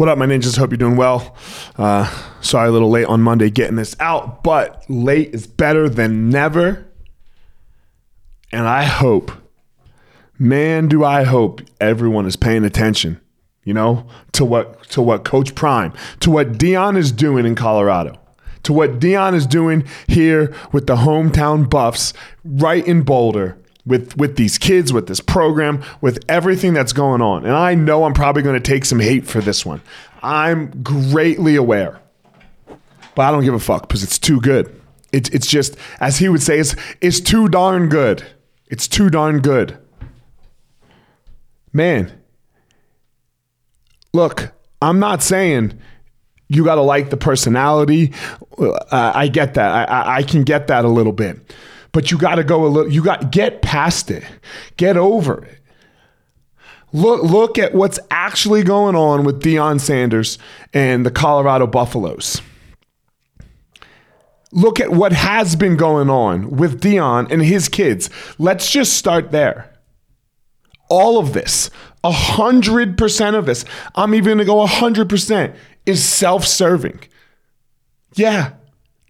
What up, my ninjas? Hope you're doing well. Uh, sorry, a little late on Monday getting this out, but late is better than never. And I hope, man, do I hope everyone is paying attention, you know, to what to what Coach Prime, to what Deion is doing in Colorado, to what Deion is doing here with the hometown Buffs, right in Boulder with with these kids, with this program, with everything that's going on. And I know I'm probably going to take some hate for this one. I'm greatly aware. But I don't give a fuck because it's too good. It's it's just as he would say it's it's too darn good. It's too darn good. Man. Look, I'm not saying you got to like the personality. Uh, I get that. I, I, I can get that a little bit but you got to go a little you got get past it. Get over it. Look look at what's actually going on with Deion Sanders and the Colorado Buffaloes look at what has been going on with Deion and his kids. Let's just start there. All of this a hundred percent of this I'm even gonna go a hundred percent is self-serving. Yeah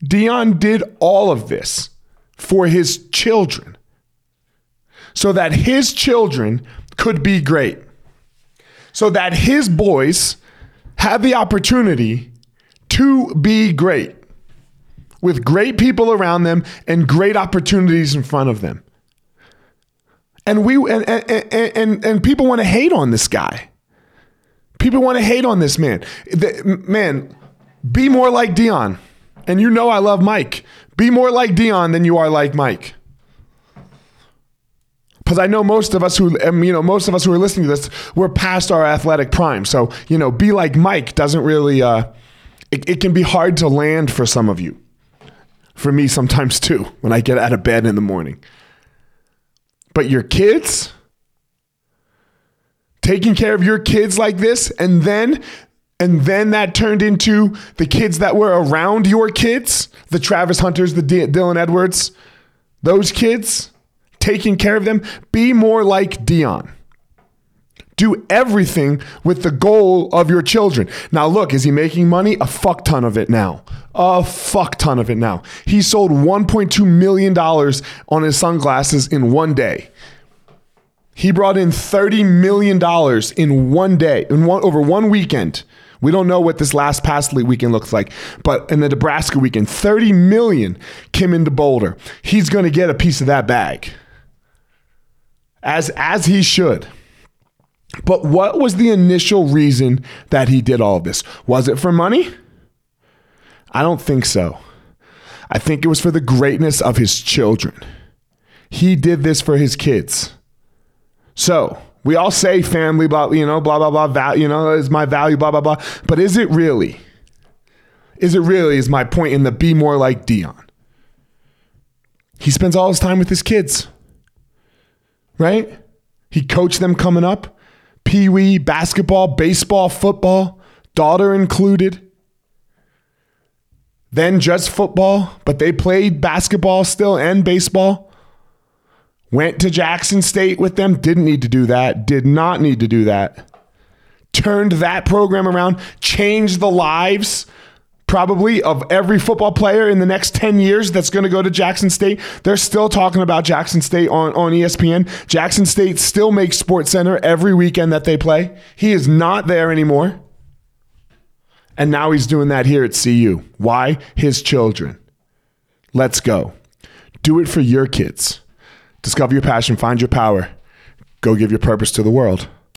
Deion did all of this for his children so that his children could be great, so that his boys have the opportunity to be great with great people around them and great opportunities in front of them. And we and and and, and people want to hate on this guy. People want to hate on this man. The, man, be more like Deion. And you know I love Mike. Be more like Deion than you are like Mike. Because I know most of us who, um, you know, most of us who are listening to this, we're past our athletic prime. So, you know, be like Mike doesn't really, uh, it, it can be hard to land for some of you. For me, sometimes too, when I get out of bed in the morning. But your kids, taking care of your kids like this, and then and then that turned into the kids that were around your kids, the Travis Hunters, the D- Dylan Edwards, those kids, taking care of them. Be more like Deion. Do everything with the goal of your children. Now, look, is he making money? A fuck ton of it now. A fuck ton of it now. He sold $1.2 million on his sunglasses in one day. He brought in $30 million in one day, in one, over one weekend we don't know what this last past weekend looks like, but in the Nebraska weekend, 30 million came into Boulder. He's going to get a piece of that bag. As as he should. But what was the initial reason that he did all of this? Was it for money? I don't think so. I think it was for the greatness of his children. He did this for his kids. So, we all say family, blah, you know, blah, blah, blah, val, you know, is my value, blah, blah, blah. But is it really? Is it really, is my point in the be more like Deion? He spends all his time with his kids, right? He coached them coming up, pee wee, basketball, baseball, football, daughter included. Then just football, but they played basketball still and baseball. Went to Jackson State with them, didn't need to do that, did not need to do that. Turned that program around, changed the lives probably of every football player in the next 10 years that's going to go to Jackson State. They're still talking about Jackson State on, on ESPN. Jackson State still makes Sports Center every weekend that they play. He is not there anymore. And now he's doing that here at CU. Why? His children. Let's go. Do it for your kids. Discover your passion, find your power, go give your purpose to the world.